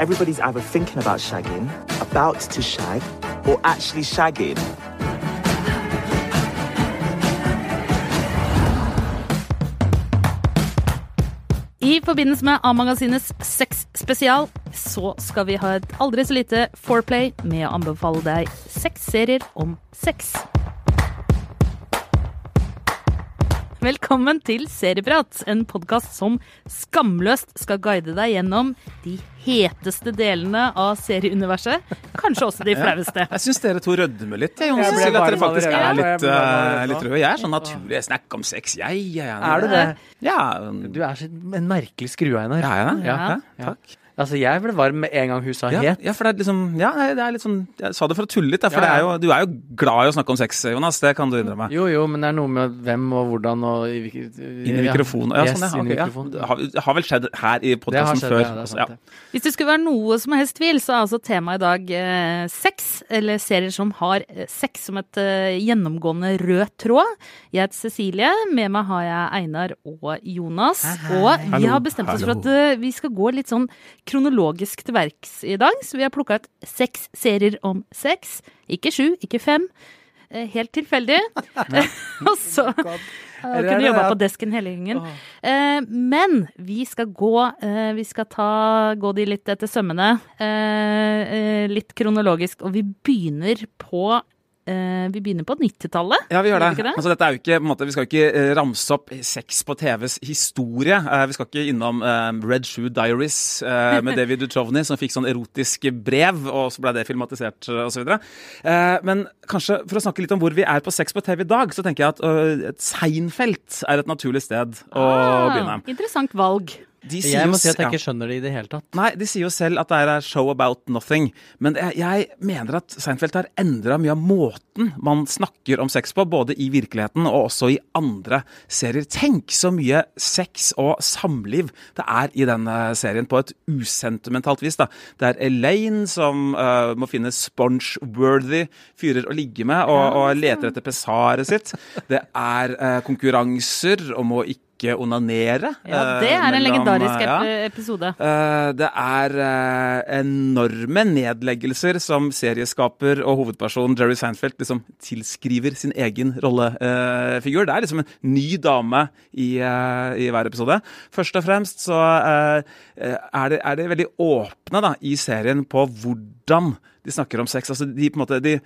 everybody's either thinking about shagging, about to shag, or actually shagging. I forbindelse med A-magasinets sexspesial så skal vi ha et aldri så lite foreplay med å anbefale deg seks serier om sex. Velkommen til Serieprat, en podkast som skamløst skal guide deg gjennom de heteste delene av serieuniverset. Kanskje også de flaueste. Jeg syns dere to rødmer litt. Jeg, Jeg ble at dere faktisk er litt, uh, litt røde. Jeg er sånn naturlig. Jeg snakker om sex. Jeg, jeg, jeg, Er du det? Ja. Du er en merkelig skrue, Einar. Ja, det. Ja. Ja, takk. Altså, jeg ble varm med en gang hun sa Ja, het. ja, for det er liksom Ja, det er litt sånn Jeg sa det for å tulle litt, for Ja, det er jo, du er jo glad i å snakke om sex, Jonas. Det kan du innrømme. Jo, jo, men det er noe med hvem og hvordan og i hvilket Inn i mikrofonen. Ja, Yes, sånn, ja. Okay, ja. Det har, har vel skjedd her i Det har podkasten skjedd, før. ja, det er altså, sant, ja. Hvis det skulle være noe som helst tvil, så er altså temaet i dag eh, sex, eller serier som har eh, sex som et eh, gjennomgående rød tråd. Jeg heter Cecilie, med meg har jeg Einar og Jonas. Og vi har bestemt oss for at eh, vi skal gå litt sånn kronologisk til verks i dag, så vi har plukka ut seks serier om sex. Ikke sju, ikke fem. eh, Helt tilfeldig. og så jeg kunne jobba på desken hele gjengen. Eh, men vi skal gå eh, Vi skal ta, gå de litt etter sømmene. Litt kronologisk. Og vi begynner på Vi begynner på 90-tallet. Ja, vi gjør det. det? Altså, er ikke, måte, vi skal jo ikke eh, ramse opp sex på TVs historie. Eh, vi skal ikke innom eh, Red Shoe Diaries eh, med David Duchovny, som fikk sånn erotisk brev, og så ble det filmatisert osv. Uh, men kanskje for å snakke litt om hvor vi er på sex på TV i dag, så tenker jeg at uh, et Seinfeld er et naturlig sted å begynne. Ah, interessant valg. De Jeg må si at jeg ja. ikke skjønner det i det hele tatt. Nei, de sier jo selv at det er a show about nothing. Men jeg, jeg mener at Seinfeld har endra mye av måten man snakker om sex på, både i virkeligheten og også i andre serier. Tenk så mye sex og samliv det er i denne serien, på et usentimentalt vis. da. Det er Elaine som uh, må finne sponge-worthy fyrer å ligge med, og, og leter etter pessaret sitt. Det er uh, konkurranser om å ikke onanere. Ja, det er en mellom, legendarisk ja. episode. Eh, det er eh, enorme nedleggelser som serieskaper og hovedperson Jerry Seinfeld liksom tilskriver sin egen rollefigur. det er liksom en ny dame i, eh, i hver episode. Først og fremst så eh, er, det, er det veldig åpne da, i serien på hvordan de snakker om sex. Altså, de, på en måte, de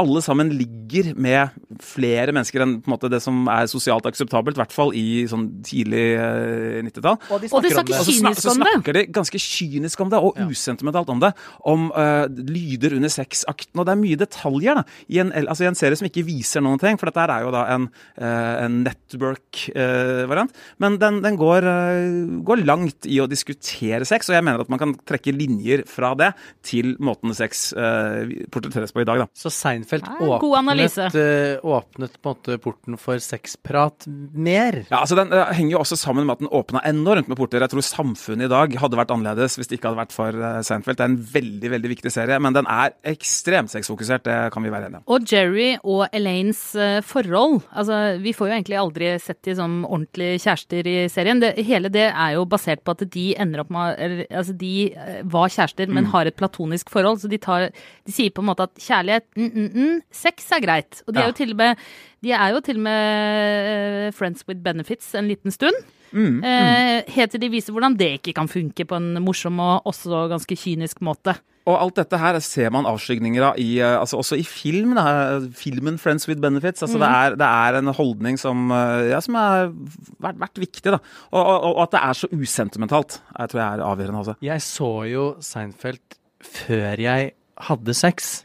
alle sammen ligger med flere mennesker enn på en måte, det som er sosialt akseptabelt, i hvert fall i sånn tidlig eh, 90-tall. Og de Og de snakker om det. Så, kynisk om det. snakker de ganske kynisk om det, og usentimentalt om det. Om uh, lyder under sexakten. Og det er mye detaljer da, i en, altså, i en serie som ikke viser noen ting. For dette er jo da en, uh, en network-variant. Men den, den går, eh, går langt i å diskutere sex, og jeg mener at man kan trekke linjer fra det til måten sex uh, portretteres på i dag. da. Så Seinfeld Ja, åpnet, eh, åpnet på en måte porten for sexprat mer. Ja, altså Den henger jo også sammen med at den åpna enormt med porter. Jeg tror samfunnet i dag hadde vært annerledes hvis det ikke hadde vært for eh, Seinfeld. Det er en veldig veldig viktig serie, men den er ekstremt sexfokusert. Det kan vi være enige om. Og Jerry og Elaines eh, forhold. Altså, vi får jo egentlig aldri sett de som ordentlige kjærester i serien. Det, hele det er jo basert på at de ender opp med Altså, de var kjærester, men Mm. har et platonisk forhold. Så de, tar, de sier på en måte at kjærlighet, mm, mm, mm, sex er greit. Og de Ja. er jo til og med de er jo til og med eh, friends with benefits en liten stund. Mm, Eh, helt til de viser hvordan det ikke kan funke på en morsom og også ganske kynisk måte. Og alt dette her ser man avskygninger av i, eh, altså også i film. Da. Filmen 'Friends with Benefits'. Altså det, er, det er en holdning som, ja, som har vært, vært viktig. Da. Og, og, og at det er så usentimentalt, jeg tror jeg er avgjørende også. Jeg så jo Seinfeld før jeg hadde sex,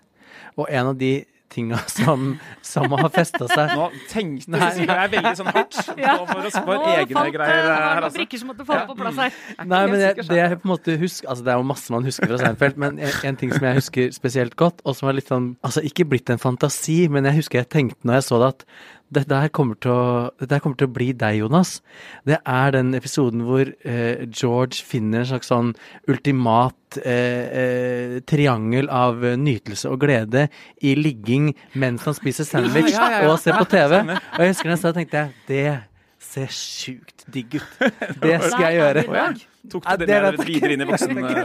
og en av de tinga som, som har festa seg Nå tenkte Nei. nei. jeg veldig sånn hardt Ja. nå for å spare Nå egne falt, greier eh, her. noen Altså. brikker som måtte falle på plass her. Nei, men det, det jeg på en måte husker Altså, det er jo masse man husker fra Seinfeld, men en, en ting som jeg husker spesielt godt, og som har litt sånn Altså, ikke blitt en fantasi, men jeg husker jeg tenkte når jeg så det, at dette her kommer til å, dette her kommer til å bli deg, Jonas. Det er den episoden hvor eh, George finner en slags sånn ultimat eh, eh, triangel av nytelse og glede i ligging mens han spiser sandwich Ja, ja, ja, og ser på TV. Og jeg husker da jeg så tenkte jeg det ser sjukt digg ut. Det skal jeg gjøre. Tok du det med videre inn i voksenlivet?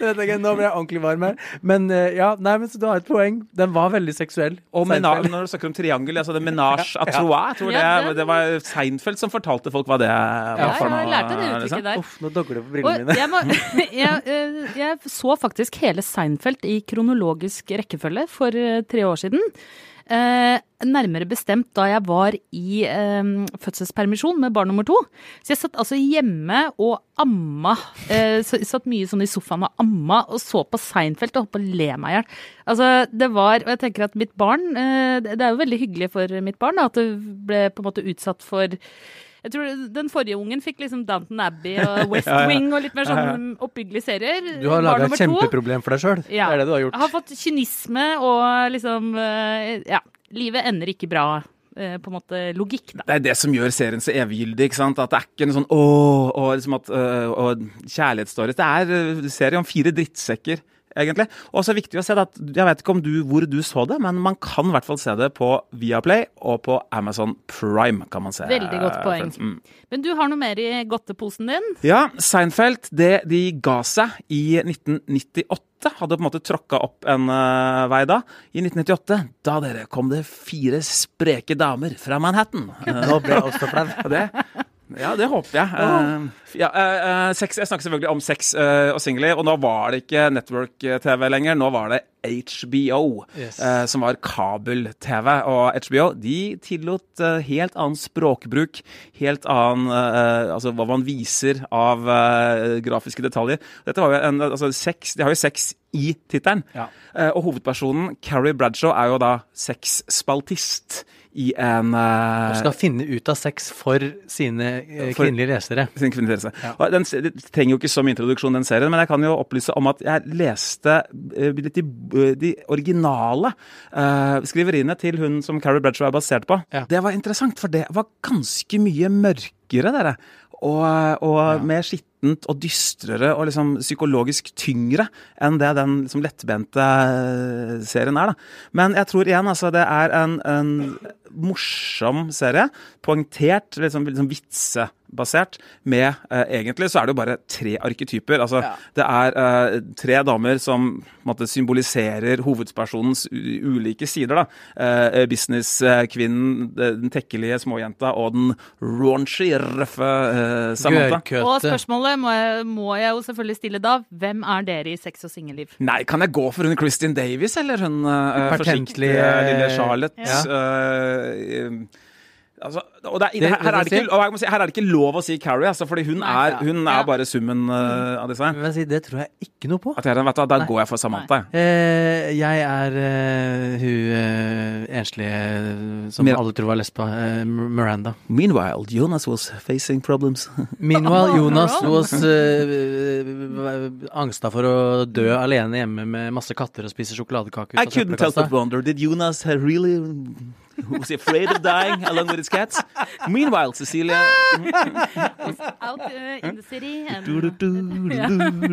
Jeg ikke, Nå ble jeg ordentlig varm her. Men eh, ja, nei, men så du har et poeng. Den var veldig seksuell. Og menage, når du snakker om triangel, altså det menage à trois, jeg tror Ja, det, var Seinfeld som fortalte folk hva det var Ja, for jeg lærte det uttrykket liksom. der. Uff, nå dogler det på brillene mine. jeg, må, jeg, eh, jeg så faktisk hele Seinfeld i kronologisk rekkefølge for eh, tre år siden. Eh, nærmere bestemt da jeg var i eh, fødselspermisjon med barn nummer to. Så jeg satt altså hjemme og amma. Eh, satt mye sånn i sofaen og amma og så på Seinfeld og holdt på å le meg i hjel. Altså, det var Og jeg tenker at mitt barn eh, Det er jo veldig hyggelig for mitt barn da, at det ble på en måte utsatt for jeg tror Den forrige ungen fikk liksom Downton Abbey og West Ja, ja. Wing og litt mer sånn oppbyggelige serier. Du har laga et kjempeproblem for deg sjøl. Ja. Det er det du har gjort. Jeg har fått kynisme og liksom eh, Ja. Livet ender ikke bra. eh, På en måte logikk, da. Det er det som gjør serien så eviggyldig. ikke sant? At det er ikke noe sånn åh, og liksom at, øh, og kjærlighetsstories. Det er øh, serie om fire drittsekker, egentlig. Og så er det viktig å se det at Jeg vet ikke om du, hvor du så det, men man kan i hvert fall se det på Viaplay og på Amazon Prime. kan man se. Veldig godt poeng. Mm. Men du har noe mer i godteposen din? Ja, Seinfeld, det de ga seg i 1998 hadde på en måte tråkka opp en uh, vei da. I 1998, da dere kom det fire spreke damer fra Manhattan. Nå ble jeg også flau. Det, ja, det håper jeg. Uh, ja, eh, sex, jeg snakker selvfølgelig om sex uh, og singly, og nå var det ikke network-TV lenger. Nå var det HBO, Yes. som var kabel-TV. Og HBO de tillot helt annen språkbruk, helt annen Altså hva man viser av grafiske detaljer. Dette var jo en, altså sex, De har jo sex i tittelen. Ja. Og hovedpersonen, Carrie Bradshaw, er jo da sexspaltist i en uh, Og skal finne ut av sex for sine uh, kvinnelige lesere. sin kvinneinteresse. Ja. Og Den, det trenger jo ikke mye introduksjon, den serien, men jeg kan jo opplyse om at jeg leste uh, de, de originale skriveriene til hun som Carrie Bradshaw er basert på. Ja. Det var interessant, for det var ganske mye mørkere, dere. Og, og mer skittent og dystrere og liksom psykologisk tyngre enn det den liksom lettbente eh, serien er. da. Men jeg tror igjen altså det er en, en morsom serie. Poengtert, liksom, liksom vitsebasert. Med eh, Egentlig så er det jo bare tre arketyper. Altså, Det er eh, tre damer som på en måte, symboliserer hovedpersonens u ulike sider. da. Eh, Businesskvinnen, den tekkelige småjenta og den raunchy, røffe eh, Samantha. Og spørsmålet må jeg, må jeg jo selvfølgelig stille da. Hvem er dere i sex og singelliv? Nei, kan jeg gå for hun Kristin Davis, eller hun uh, forsiktige eh, lille Charlotte? ja. Altså, og det er, Det- her, her, er det det ikke, si, her er det ikke lov å si Carrie, altså, fordi hun er, hun Ja. er bare summen uh, av disse. Men si, det tror jeg ikke noe på. At jeg, vet du, der Nei. går jeg for Samantha. Eh, jeg er uh, hun uh, enslige som Mir- alle tror var lesba. Miranda. Meanwhile, Jonas was facing problems. Meanwhile, Jonas was uh, angsta for å dø alene hjemme med masse katter og spise sjokoladekake I couldn't help but wonder, did Jonas really was he afraid of dying along with his cats? Meanwhile, Cecilia Out uh, in the city. and-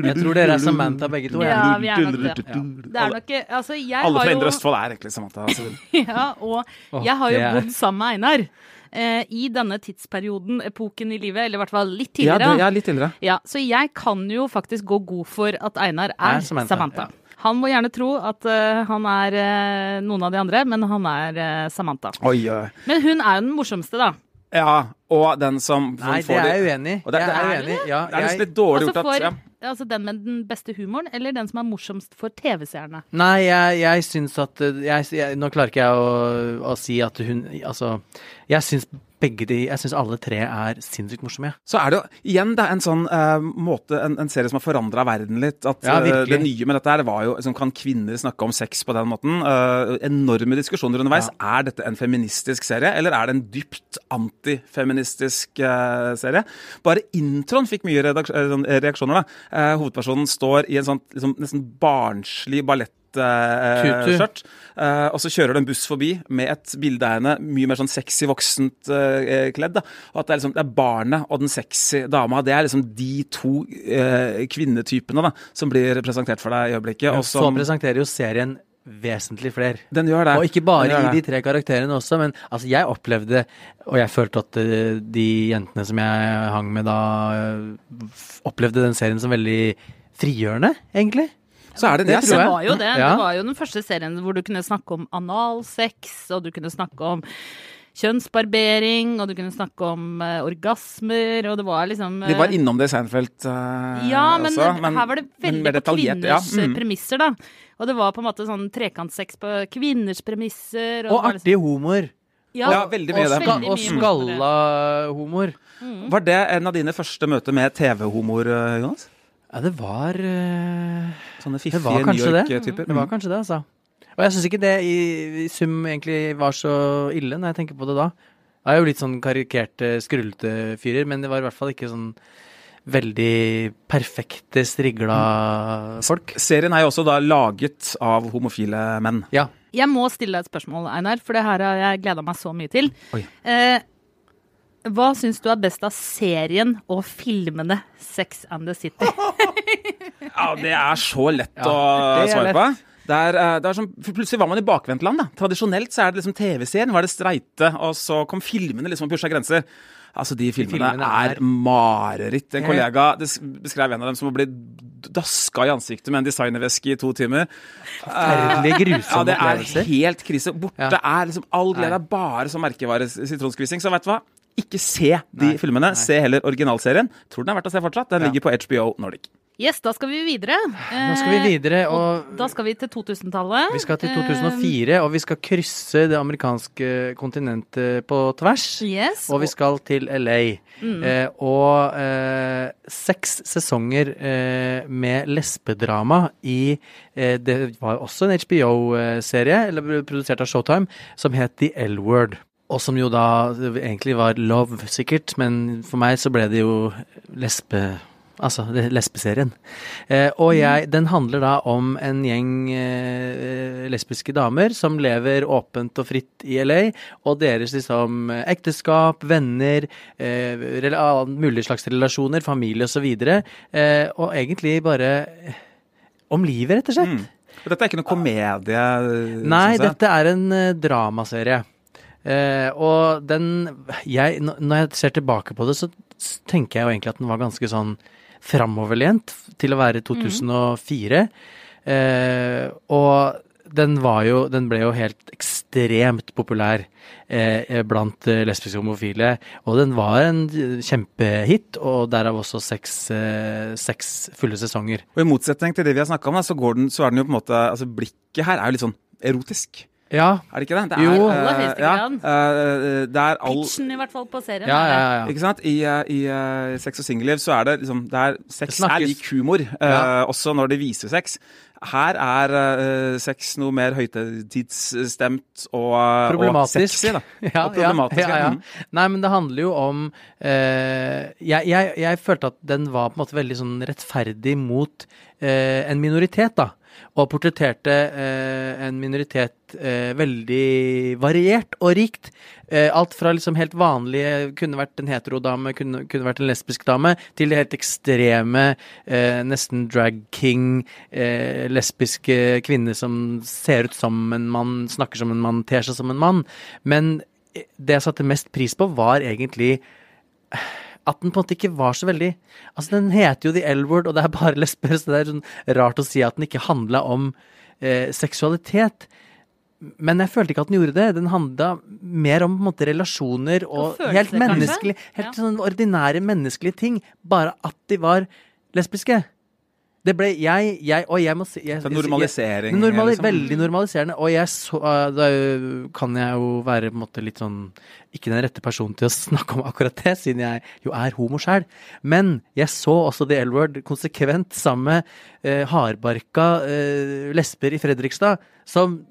Jeg tror dere er Samantha begge to. Ja, ja vi er nok det. Det er nok Altså, jeg Alle fra Indre Østfold er egentlig Samantha. Altså. Ja, og jeg har jo er- bodd sammen med Einar. Eh, I denne tidsperioden, epoken i livet, eller i hvert fall litt Ja, tidligere. det, ja, litt tidligere. Ja, så jeg kan jo faktisk gå god for at Einar er, Er Samantha, Samantha. Han må gjerne tro at uh, han er uh, noen av de andre, men han er uh, Samantha. Oi. Men hun er jo den morsomste, da. Ja, og den som, som Nei, får det er jeg uenig i. Det- det er uenig. Ja, Det er nesten litt dårlig Altså gjort at ja. altså den med den beste humoren, eller den som er morsomst for TV-seerne? nei, jeg, jeg syns at jeg, jeg, Nå klarer ikke jeg å, å si at hun Altså, jeg syns begge de Jeg syns alle tre er sinnssykt morsomme. Ja. Så er det jo igjen det er en sånn uh, måte, en, en serie som har forandra verden litt. At Ja, uh. Det nye med dette her var jo liksom, Kan kvinner snakke om sex på den måten? Uh, enorme diskusjoner underveis. Er dette en feministisk serie, eller er det en dypt antifeministisk serie? Bare introen fikk mye sånn reaksjoner. da. Hovedpersonen står i en sånn liksom, nesten barnslig ballett Tutu. skjørt. Eh, og så kjører det en buss forbi med et bilde av henne mye mer sånn sexy voksent uh, kledd. da. Og at det er, liksom, det er barnet og den sexy dama. Det er liksom de to uh, kvinnetypene da, som blir presentert for deg i øyeblikket. og Så som, presenterer jo serien vesentlig flere. Den gjør det. Og ikke bare i de tre karakterene også, men altså jeg opplevde, og jeg følte at eh, de jentene som jeg hang med da, eh, opplevde den serien som veldig frigjørende, egentlig. Så er det det. Det jeg Det var jo det. Ja. Det var jo den første serien hvor du kunne snakke om analsex, og du kunne snakke om kjønnsbarbering, og du kunne snakke om uh, orgasmer, og det var liksom De var eh, innom det i Seinfeld uh, Ja, men, også, her var det veldig på kvinners ja. Mm. premisser, da. Og det var på en måte sånn trekantsex på kvinners premisser. Og Og artig liksom- homoer. Ja, veldig mye av det. og skalla homoer. Var det en av dine første møter med TV-homoer, eh, Jonas? Ja, det var uh, Sånne fiffige New. York-typer? Det var kanskje det, altså. Og jeg syns ikke det i, i sum egentlig var så ille, når jeg tenker på det da. Jeg er jo litt sånn karikerte, skrullete fyrer, men det var i hvert fall ikke sånn veldig perfekte, strigla folk. Serien er jo også da laget av homofile menn. Ja. Jeg må stille deg et spørsmål, Einar, for det her har jeg gleda meg så mye til. Oi. Eh, hva syns du er best av serien og filmene Sex and the City? Ja, det er så lett Ja, å svare lett. på. Det er, eh, det er som, Plutselig var man i bakvendtland. Tradisjonelt så er det liksom TV-serien var det streite, og så kom filmene liksom og pusha grenser. Altså, De filmene, filmene er, er- mareritt. En Eh. kollega beskrev en av dem som å bli daska i ansiktet med en designerveske i to timer. Forferdelige, Ja, det er helt krise. Borte Ja. er liksom all glede er bare som merkevare sitronskvissing. Så vet du hva? Ikke se de Nei. filmene. Nei. Se heller originalserien. Tror den er verdt å se fortsatt. Den Ja. ligger på HBO Nordic. Yes, da skal vi videre. Nå skal vi videre, og Da skal vi til 2000-tallet. vi skal til Eh, 2004, og vi skal krysse det amerikanske kontinentet på tvers. Yes. Og vi skal til LA. Mm. Eh, og eh, seks sesonger eh, med lesbedrama i eh, Det var også en HBO-serie, eller produsert av Showtime, som het The L-Word. Og som jo da egentlig var love, sikkert, men for meg så ble det jo lesbe... Altså lesbeserien. Eh, og jeg, den handler da om en gjeng eh, lesbiske damer som lever åpent og fritt i LA, og deres liksom ekteskap, venner, eh, mulige slags relasjoner, familie osv. Eh, og egentlig bare eh, om livet, rett og slett. Mm. Og Dette er ikke noe komedie? Nei, synes jeg. dette er en eh, dramaserie. Eh, og den jeg, Når jeg ser tilbake på det, så tenker jeg jo egentlig at den var ganske sånn framoverlent til å være 2004. Eh, og den var jo Den ble jo helt ekstremt populær eh, blant eh, lesbiske homofile. Og den var en eh, kjempehit, og derav også seks, eh, seks fulle sesonger. Og I motsetning til det vi har snakka om, så, går den, så er den jo på en måte altså Blikket her er jo litt sånn erotisk. Ja, Er det ikke det? det Jo. er, Aller eh, høyeste ja, grad. eh, det er all Pitchen i hvert fall på serien. ja, ja. ja. Ikke sant? I, eh, i uh, Sex og singelliv så er det liksom det er, Sex Det er lik humor, uh, Ja. også når det viser sex. Her er uh, sex noe mer høytidsstemt og, eh, Problematisk. og sexy. da. Ja, Og problematisk, ja, ja, ja. mm. Nei, men det handler jo om uh, jeg, jeg, jeg følte at den var på en måte veldig sånn rettferdig mot uh, en minoritet, da. Og portretterte eh, en minoritet eh, veldig variert og rikt. Eh, alt fra liksom helt vanlige, kunne vært en heterodame, kunne, kunne vært en lesbisk dame, til det helt ekstreme, eh, nesten drag king, eh, lesbiske kvinner som ser ut som en mann, snakker som en mann, ter seg som en mann. Men eh, det jeg satte mest pris på, var egentlig at den på en måte ikke var så veldig Altså, den heter jo The L-word, og det er bare lesber, så det er sånn rart å si at den ikke handla om eh, seksualitet. Men jeg følte ikke at den gjorde det. Den handla mer om på en måte relasjoner og og helt menneskelig, helt Ja. sånn ordinære menneskelige ting. Bare at de var lesbiske. Det ble jeg, jeg Og jeg må si jeg, normalisering. normali liksom. Veldig normaliserende. Og jeg så uh, Da kan jeg jo være på en måte litt sånn Ikke den rette personen til å snakke om akkurat det, siden jeg jo er homo sjøl. Men jeg så også The L-word konsekvent sammen med uh, hardbarka uh, lesber i Fredrikstad, som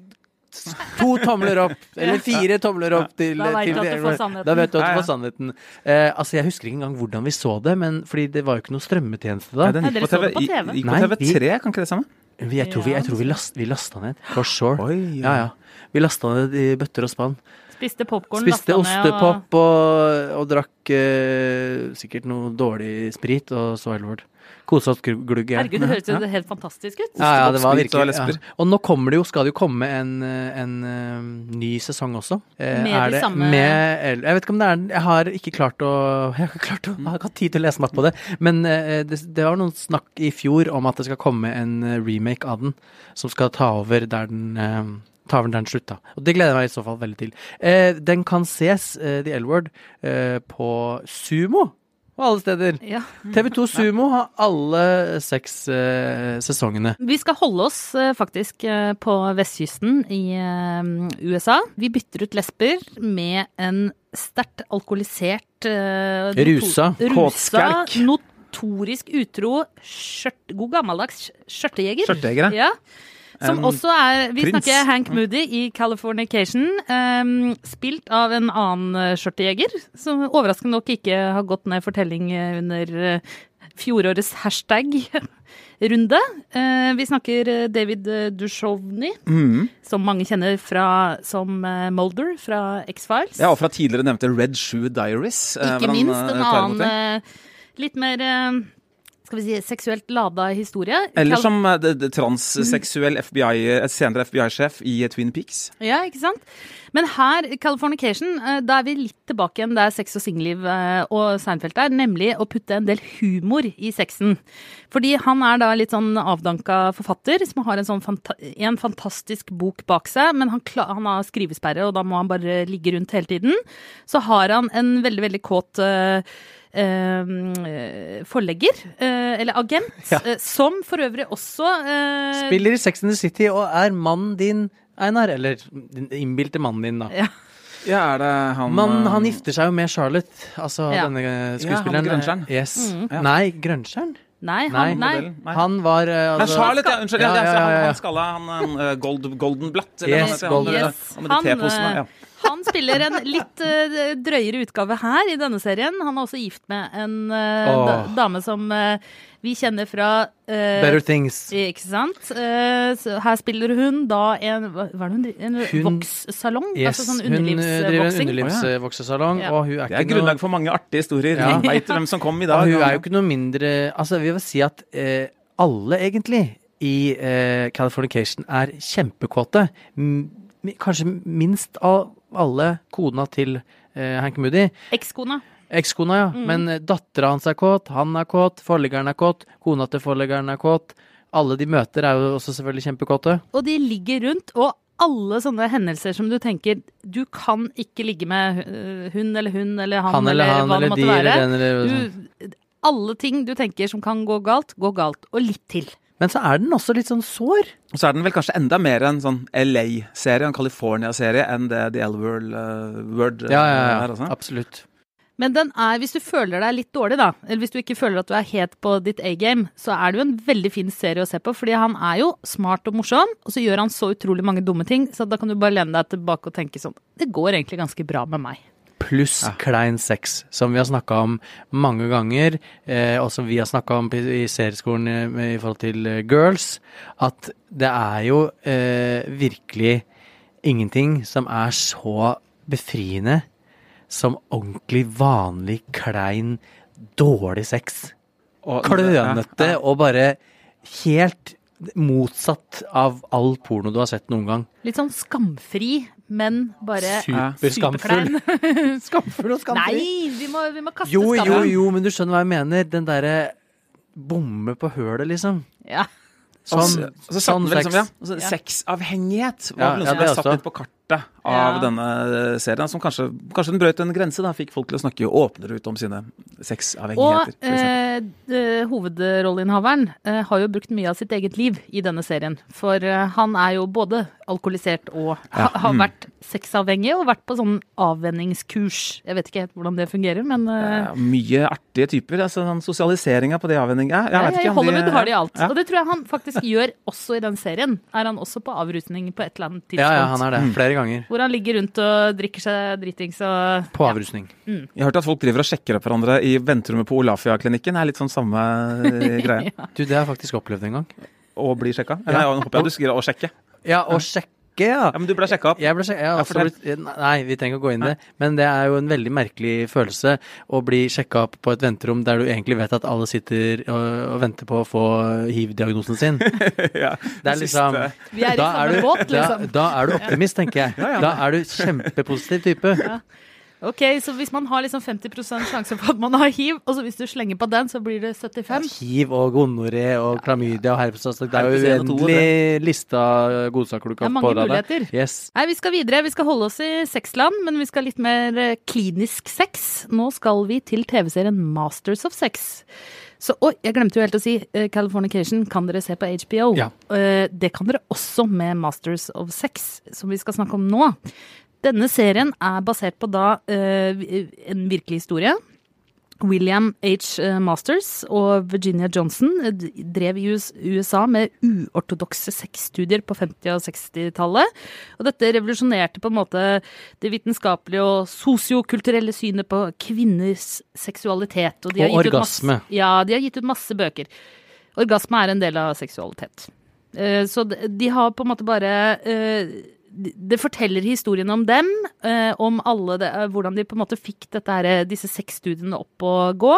To tomler opp, eller fire tomler opp til Da vet til du at du får sannheten. Da vet du at du får sannheten. Eh, altså, jeg husker ikke engang hvordan vi så det, men fordi det var jo ikke noe strømmetjeneste da. Nei, den gikk på så det TV, på TV. gikk Nei, på TV3, kan ikke det samme? Vi, jeg tror vi, jeg tror vi, last, vi lasta ned, for sure. Oi, Ja, ja. Vi lasta ned i bøtter og spann. Spiste popkorn, Spiste ostepop og, og drakk eh, sikkert noe dårlig sprit og så Elwood. Kose oss glugg ja. Herregud, det høres jo helt fantastisk ut. Ja, ja, det var virkelig ja. Og nå kommer det jo, skal det jo komme en, eh, en eh, ny sesong også. Eh, Med er de samme- med, Jeg vet ikke om det er Jeg har ikke klart å Jeg har ikke klart å Jeg har ikke hatt tid til å lese meg opp på det. Men eh, det, det var noen snakk i fjor om at det skal komme en eh, remake av den, som skal ta over der den eh, vel den slutt, da. Og det gleder jeg meg i så fall veldig til. Eh, den kan ses, eh, The L-Word, eh, på Sumo. Og alle steder. Ja. TV2 Sumo har alle seks eh, sesongene. Vi skal holde oss eh, faktisk eh, på vestkysten i eh, USA. Vi bytter ut lesber med en sterkt alkoholisert eh, Rusa. Kåtskalk. Notorisk utro, skjørt, god gammeldags skjørtejeger. Skjørtejeger, Ja. Som um, også er Vi prins. snakker Hank Moody i Californication. Um, spilt av en annen eh, skjørtejeger, som overraskende nok ikke har gått ned for telling eh, under eh, fjorårets hashtag-runde. Vi snakker David Dushovny, Duchovny, Mhm. som mange kjenner fra, som Molder Mulder fra X-Files. Ja, og fra tidligere nevnte Red Shoe Diaries. Ikke minst en annen litt mer skal vi si, seksuelt lada historie. Eller som det transseksuell FBI, eh, senere FBI-sjef i eh, Twin Peaks. Ja, ikke sant? Men her, Californication, da er vi litt tilbake igjen der sex og singelliv og Seinfeld er, nemlig å putte en del humor i sexen. Fordi han er da litt sånn avdanka forfatter som har en sånn fanta en fantastisk bok bak seg, men han, han har skrivesperre, og da må han bare ligge rundt hele tiden. Så har han en veldig, veldig kåt eh, forlegger, eh, eller agent, Ja. eh, som for øvrig også eh, Spiller i Sex and the City og er mannen din, Einar. Eller den innbilte mannen din, da. Ja. Ja, er det han Men eh, han gifter seg jo med Charlotte, altså Ja. denne skuespilleren. Ja, han. Yes. Ja. Nei, Grønnskjern Nei, han, nei. Nei. Han var eh, Nei, altså- Charlotte, ja, unnskyld. Ja, Ja, ja, ja. Han, han skalla, han uh, gold, Goldenblatt. eller Yes, han han, Yes. han med de Han, eh. Han spiller en litt uh, drøyere utgave her i denne serien. Han er også gift med en uh, oh. da, dame som uh, vi kjenner fra Better Things. Ikke sant? Eh, så her spiller hun da en Hva er det hun driver En Hun- vokssalong? Yes, altså sånn hun eh, driver en underlivsvoksing? underlivsvoksesalong, Ja. og hun er Det er grunnlag for mange artige historier. Ja. Veit hvem som kom i dag. Og hun er jo ikke noe mindre Altså, vi vil si at eh, alle, egentlig, i Californication er kjempekåte. M kanskje minst av alle kona til eh, Hank Moody. Ekskona. Ekskona, ja. Mm. Men eh, dattera hans er kåt, han er kåt, forleggeren er kåt, kona til forleggeren er kåt. Alle de møter er jo også selvfølgelig kjempekåte. Og de ligger rundt, og alle sånne hendelser som du tenker Du kan ikke ligge med øh, hun eller hun eller han, Han eller han hva det måtte de være. eller den eller. Du, alle ting du tenker som kan gå galt, går galt. Og litt til. Men så er den også litt sånn sår. Og så er den vel kanskje enda mer en sånn LA-serie, en California-serie, enn det The L-Word uh, Word, Ja, ja, er. Altså. Absolutt. Men den er, hvis du føler deg litt dårlig, da, eller hvis du ikke føler at du er helt på ditt A-game, så er det jo en veldig fin serie å se på. Fordi han er jo smart og morsom, og så gjør han så utrolig mange dumme ting, så da kan du bare lene deg tilbake og tenke sånn Det går egentlig ganske bra med meg. Pluss klein sex, som vi har snakka om mange ganger, eh, og som vi har snakka om i, serieskolen i, i forhold til eh, girls, at det er jo eh, virkelig ingenting som er så befriende som ordentlig vanlig, klein, dårlig sex. Klønete Ja, ja. og bare helt motsatt av all porno du har sett noen gang. Litt sånn skamfri, men bare Superskamfull. Skamfull og skamfri. Nei, vi må, vi må kaste Jo, jo, skammen. jo, men du skjønner hva jeg mener. Den derre bomme på hølet, liksom. Ja. Sånn, altså, og så sånn sex. liksom, ja, altså, Ja. Sexavhengighet var Ja, noe ja, som ble satt litt på kartet av Ja. denne serien. Som kanskje, kanskje den brøt en grense, da. Fikk folk til å snakke åpnere ut om sine sexavhengigheter. Og eh, eh, hovedrolleinnehaveren eh, har jo brukt mye av sitt eget liv i denne serien. For eh, han er jo både alkoholisert og ha, har Mm. vært sexavhengig og vært på sånn avvenningskurs. Jeg vet ikke helt hvordan det fungerer, men eh, mye artige typer. altså sånn Sosialiseringa på de avvenningene. Jeg, ja, vet ikke I Hollywood de- har de alt. Ja. Og det tror jeg han faktisk gjør også i den serien. Er han også på avrusning på et eller annet tidspunkt. Ja, ja, han er det. Mm. Flere ganger. Hvor han ligger rundt og drikker seg dritings og På avrusning. Jeg har hørt at folk driver og sjekker opp hverandre i venterommet på Olafia-klinikken. Det er litt sånn samme greie. greie. Du, det har jeg faktisk opplevd en gang. Å bli sjekka. Eller, jeg håper jeg du skriver 'å sjekke'. Ja, å sjekk sjekke, ja. Ja, men du ble sjekka opp. Jeg ble sjekka, jeg Ja, blitt, nei, vi trenger ikke å gå inn i det. Men det er jo en veldig merkelig følelse å bli sjekka opp på et venterom der du egentlig vet at alle sitter og, og venter på å få hiv-diagnosen sin. ja, Det er liksom Vi er i samme båt, da, liksom. da er du optimist, tenker jeg. Da er du kjempepositiv type. Ok, så hvis man har liksom 50% sjanse for at man har hiv, og så hvis du slenger på den, så blir det 75? Hiv og gonoré og klamydia og herpes altså, Det er jo og uendelig liste av godsaker du Det er kan mange få muligheter. Yes. Nei, vi skal videre. Vi skal holde oss i sexland, men vi skal litt mer eh, klinisk sex. Nå skal vi til TV-serien Masters of Sex. Så, oi, jeg glemte jo helt å si uh, Californication kan dere se på HBO. Ja. Uh, det kan dere også med Masters of Sex, som vi skal snakke om nå. Denne serien er basert på da eh, en virkelig historie. William H. Masters og Virginia Johnson eh, drev i USA med uortodokse sexstudier på 50- og 60-tallet. Og dette revolusjonerte på en måte det vitenskapelige og sosiokulturelle synet på kvinners seksualitet. de har Og gitt ut masse- orgasme. ja, de har gitt ut masse bøker. Orgasme er en del av seksualitet. Eh, Så de har på en måte bare Det forteller historien om dem, eh, om alle det, eh, hvordan de på en måte fikk dette her, disse seks studiene opp å gå.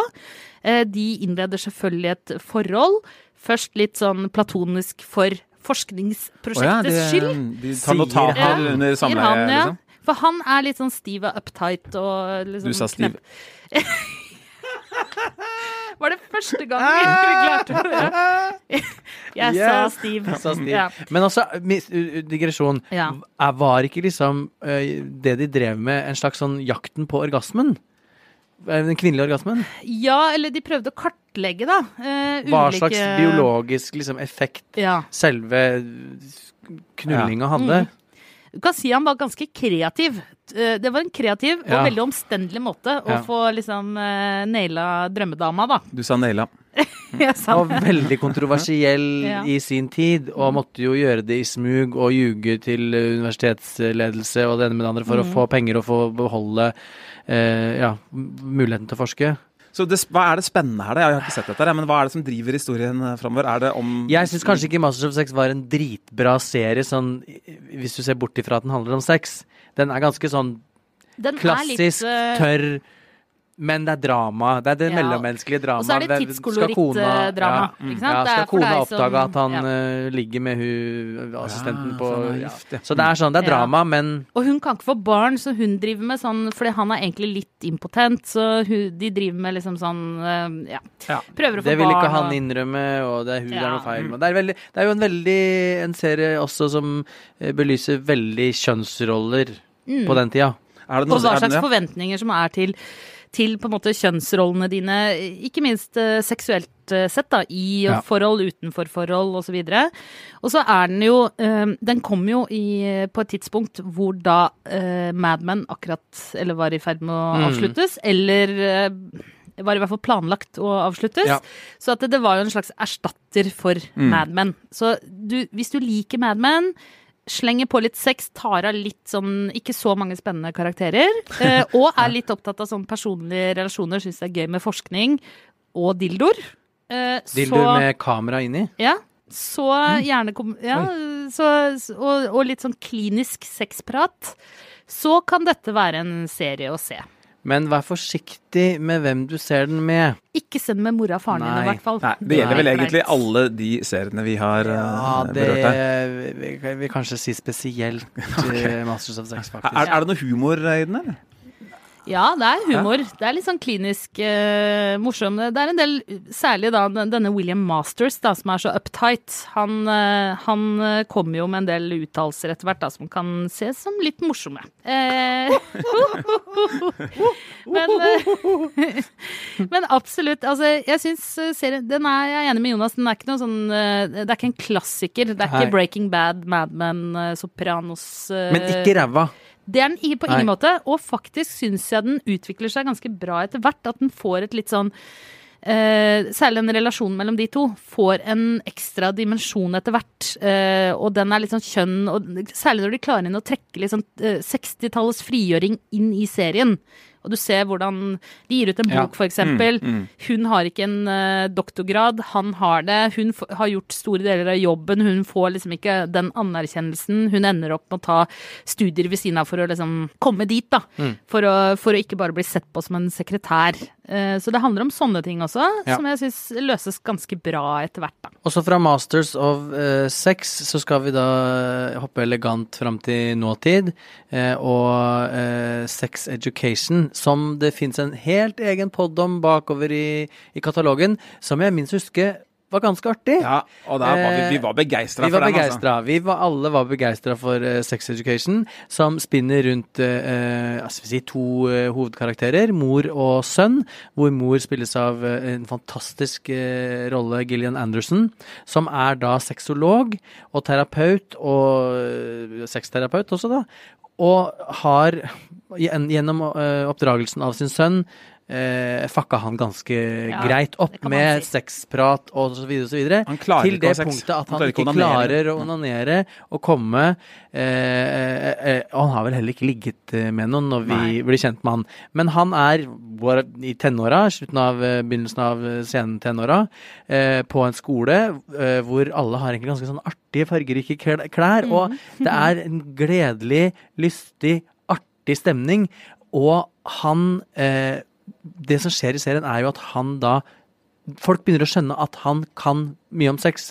Eh, De innleder selvfølgelig et forhold. Først litt sånn platonisk for forskningsprosjektets ja, skyld. de tar notater han. under samleie, liksom. For han er litt sånn stiv og uptight og liksom Du sa stiv. Var det første gang vi klarte det? Jeg sa Steve. sa Steve. Ja. Men altså, u- u- digresjon. Ja. Var ikke liksom det de drev med, en slags sånn jakten på orgasmen? Den kvinnelige orgasmen? ja, eller de prøvde å kartlegge, da. Uh, Hva ulike- slags biologisk liksom, effekt Ja. selve knullinga hadde? Du kan si han var ganske kreativ. Eh, Det var en kreativ og Ja. veldig omstendelig måte å Ja. få liksom uh, naila drømmedama, da. Du sa naila. Jeg sa Og veldig kontroversiell Ja. i sin tid, og måtte jo gjøre det i smug og ljuge til eh, universitetsledelse og det ene med det andre for Mm. å få penger og få beholde eh, ja, muligheten til å forske. Så det, hva er det spennende her, da? Jeg har ikke sett dette, her, men hva er det som driver historien eh, framover? Er det om Jeg syns kanskje ikke Masters of Sex var en dritbra serie, sånn hvis du ser bort ifra at den handler om sex. Den er ganske sånn Den er klassisk, litt, uh... tørr, men det er drama. Det er det Ja. mellommenneskelige drama. Og så er det tidskoloritt drama Ja, Mm. ja, skal kona oppdage at han ja. eh, ligger med hun assistenten Ja, på ja. Så det er sånn, det er Ja. drama, men Og hun kan ikke få barn, så hun driver med sånn Fordi han er egentlig litt impotent, så hun, de driver med liksom sånn eh, Ja. Ja. Prøver å få barn. det vil ikke han innrømme, og det er hun det er noe feil med. Det er, veldig, det er jo en veldig en serie også som eh, belyser veldig kjønnsroller på den tida. Er det noe, Og hva er det- slags ja. forventninger som er til, til på en måte kjønnsrollene dine, ikke minst eh, seksuelt eh, sett, da, i Ja. forhold, utenfor forhold osv. Og så er den jo eh, Den kom jo i, på et tidspunkt hvor da uh, Mad Men akkurat Eller var i ferd med å Mm. avsluttes, eller eh, var i hvert fall planlagt å avsluttes. Ja. Så at det, det var jo en slags erstatter for Mm. Mad Men. Så du, hvis du liker Mad Men, slenger på litt sex, tar av litt sånn ikke så mange spennende karakterer, eh, og er litt opptatt av sånn personlige relasjoner, syns det er gøy med forskning og dildoer. Eh, Dildoer med kamera inni. Ja. Så gjerne kom, ja, så, og, og litt sånn klinisk sexprat. Så kan dette være en serie å se. Men vær forsiktig med hvem du ser den med. Ikke send med mora og faren din, i hvert fall. Nei, det gjelder vel egentlig alle de seriene vi har Ja, eh, det berørt her. vi vil vi kanskje si spesielt okay. Masters of Sex, faktisk. Er, er det noe humor i den, eller? Ja, det er humor. Det er litt sånn klinisk uh, morsom. Det er en del, særlig da denne William Masters, da, som er så uptight. Han, uh, han eh, kommer jo med en del uttalelser etter hvert da, som kan ses som litt morsomme. Uh, men, eh, men absolutt. Altså, jeg syns serien Den er jeg er enig med Jonas. Den er ikke noe sånn eh, Det er ikke en klassiker. Det er Hei. ikke Breaking Bad, Mad Men, eh, Sopranos eh, Men ikke ræva. Det er den i- på Nei. måte. Og faktisk syns jeg den utvikler seg ganske bra etter hvert. At den får et litt sånn eh, Særlig den relasjonen mellom de to får en ekstra dimensjon etter hvert. Eh, og den er litt sånn kjønn, og særlig når de klarer inn å trekke litt sånn eh, 60-tallets frigjøring inn i serien. Og du ser hvordan De gir ut en bok, for eksempel. Mm, mm. Hun har ikke en uh, doktorgrad, han har det. Hun har gjort store deler av jobben, hun får liksom ikke den anerkjennelsen. Hun ender opp med å ta studier ved siden av for å liksom komme dit, da. Mm. For, å, for å ikke bare bli sett på som en sekretær. Eh, så det handler om sånne ting også, Ja. som jeg syns løses ganske bra etter hvert, da. Også fra Masters of uh, Sex så skal vi da eh, hoppe elegant fram til nåtid. Uh, og uh, Sex Education, som det fins en helt egen pod om bakover i, i katalogen, som jeg minst husker var ganske artig. Ja, og der var vi, vi var begeistra Vi for var den. altså. Vi var, alle var begeistra for uh, Sex Education, som spinner rundt uh, altså, vi si, to uh, hovedkarakterer, mor og sønn, hvor mor spilles av eh, en fantastisk eh, rolle, Gillian Anderson, som er da sexolog og terapeut, og eh, sexterapeut også, da, og har gjennom eh, oppdragelsen av sin sønn eh, fucka han ganske Ja, greit opp med si. sexprat og så videre og så videre. Han klarer til ikke det punktet at Han han klarer ikke klarer å onanere og komme eh, eh, eh, Og han har vel heller ikke ligget eh, med noen når vi Nei. blir kjent med han. Men han er i tenåra, slutten av eh, begynnelsen av sentenåra, eh, på en skole eh, hvor alle har egentlig ganske sånn artige, fargerike klær. klær. Og det er en gledelig, lystig, artig stemning. Og han eh, Det som skjer i serien, er jo at han da Folk begynner å skjønne at han kan mye om sex.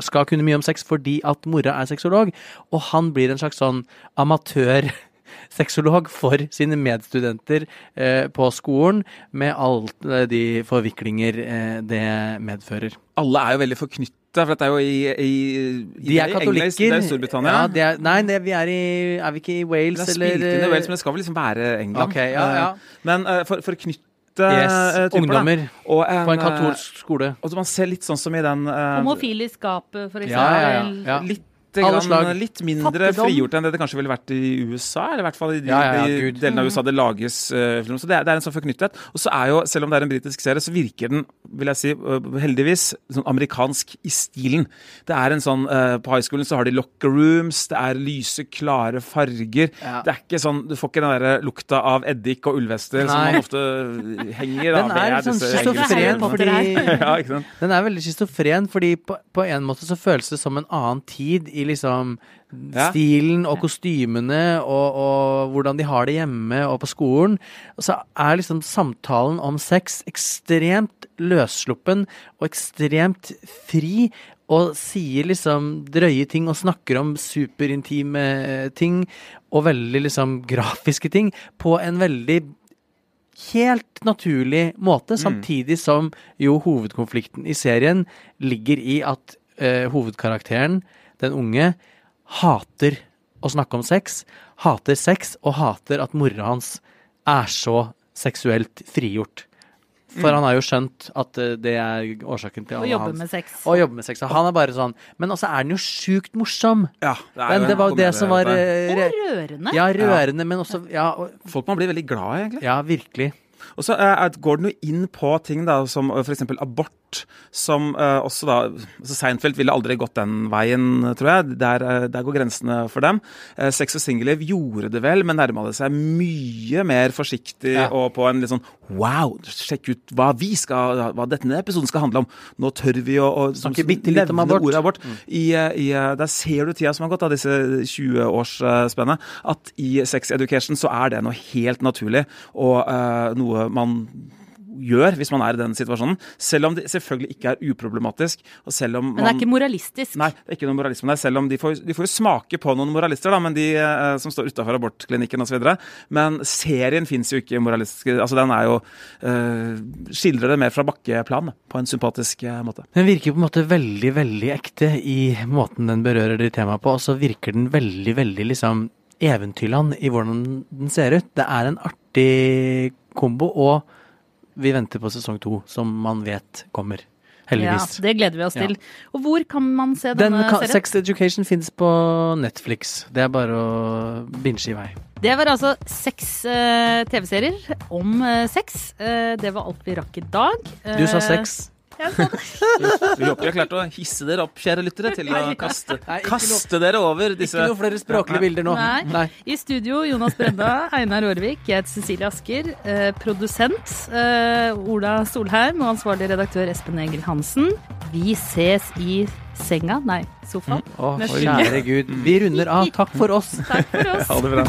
Skal kunne mye om sex fordi at mora er sexolog. Og han blir en slags sånn amatør-sexolog for sine medstudenter eh, på skolen, med alle de forviklinger eh, det medfører. Alle er jo veldig forknytta, for dette er jo i, i, i De er katolikker. Det er Storbritannia. Ja, de er, nei, det, vi er i Er vi ikke i Wales, det er eller spilt inn i Wales, men det skal vel liksom være England. Okay, ja, ja. Eh, Men uh, for, for å knytte Yes, eh, typer, ungdommer Og en, på en eh, katolsk skole. Og så man ser litt sånn som i den uh, Homofil i skapet, for Ja, ja, ja. eksempel. ja. Litt, Alle grann, litt mindre Fattigdom. frigjort enn det det kanskje ville vært i USA, eller i hvert fall i de, Ja, ja, de delene av USA det lages uh, film. Så det er, det er en sånn forknyttet. Og så er jo, selv om det er en britisk serie, så virker den, vil jeg si, uh, heldigvis, sånn amerikansk i stilen. Det er en sånn uh, På high schoolen så har de locker rooms, det er lyse, klare farger. Ja. Det er ikke sånn, Du får ikke den der lukta av eddik og ullvester som man ofte henger Den av. er sånn schizofren, fordi ja. Den er veldig schizofren, fordi på, på en måte så føles det som en annen tid i liksom Ja. stilen og kostymene og, og hvordan de har det hjemme og på skolen. Og så er liksom samtalen om sex ekstremt løssluppen og ekstremt fri. Og sier liksom drøye ting og snakker om superintime ting og veldig liksom grafiske ting på en veldig helt naturlig måte, samtidig som jo hovedkonflikten i serien ligger i at uh, hovedkarakteren, den unge, hater å snakke om sex, hater sex og hater at mora hans er så seksuelt frigjort. For han har jo skjønt at eh, det er årsaken til alle hans Å jobbe hans med sex. Å jobbe med sex. Og han er bare sånn Men også er den jo sjukt morsom. Ja, det er Men det var jo det som var eh, Og rørende. Ja, rørende, men også Ja, og- Folk man blir veldig glad i, egentlig. ja virkelig. Og så uh, går den jo inn på ting da, som f.eks. abort, som eh, også da altså Seinfeld ville aldri gått den veien, tror jeg. Der, eh, der går grensene for dem. Eh, Sex og singelliv gjorde det vel, men nærma det seg mye mer forsiktig Ja. og på en litt sånn Wow, sjekk ut hva vi skal, hva denne episoden skal handle om. Nå tør vi å, å som- Snakke bitte litt om abort. ordet abort. I, eh, i, eh, der ser du tida som har gått av disse 20-årsspennet. At i sex education så er det noe helt naturlig, og uh, noe man gjør hvis man er i den situasjonen. Selv om det selvfølgelig ikke er uproblematisk. og selv om Men det er ikke moralistisk. Nei, det er ikke noe moralisme der. Selv om de får, de får jo smake på noen moralister, da, men de eh, som står utafor abortklinikken osv. Men serien fins jo ikke moralistisk. Altså, den er jo eh, Skildrer det mer fra bakkeplan på en sympatisk eh, måte. Den virker på en måte veldig, veldig ekte i måten den berører det temaet på, og så virker den veldig, veldig liksom eventyrland i hvordan den ser ut. Det er en artig kombo, og vi venter på sesong to, som man vet kommer. Heldigvis. Ja, det gleder vi oss Ja. til. Og hvor kan man se Den denne kan, serien? Sex Education fins på Netflix. Det er bare å binge i vei. Det var altså seks uh, TV-serier om uh, sex. Uh, det var alt vi rakk i dag. Du sa seks. sex. Vi håper vi har klart å hisse dere opp, kjære lyttere, til å kaste, Nei, kaste dere over disse Ikke noe flere språklige bilder nå. Nei. I studio Jonas Bredda, Einar Aarvik, jeg heter Cecilie Asker. Eh, produsent eh, Ola Solheim og ansvarlig redaktør Espen Egil Hansen. Vi ses i senga, nei, sofaen. Mm. Oh, kjære gud. Vi runder av. Takk for oss. Takk for oss. Ha det bra.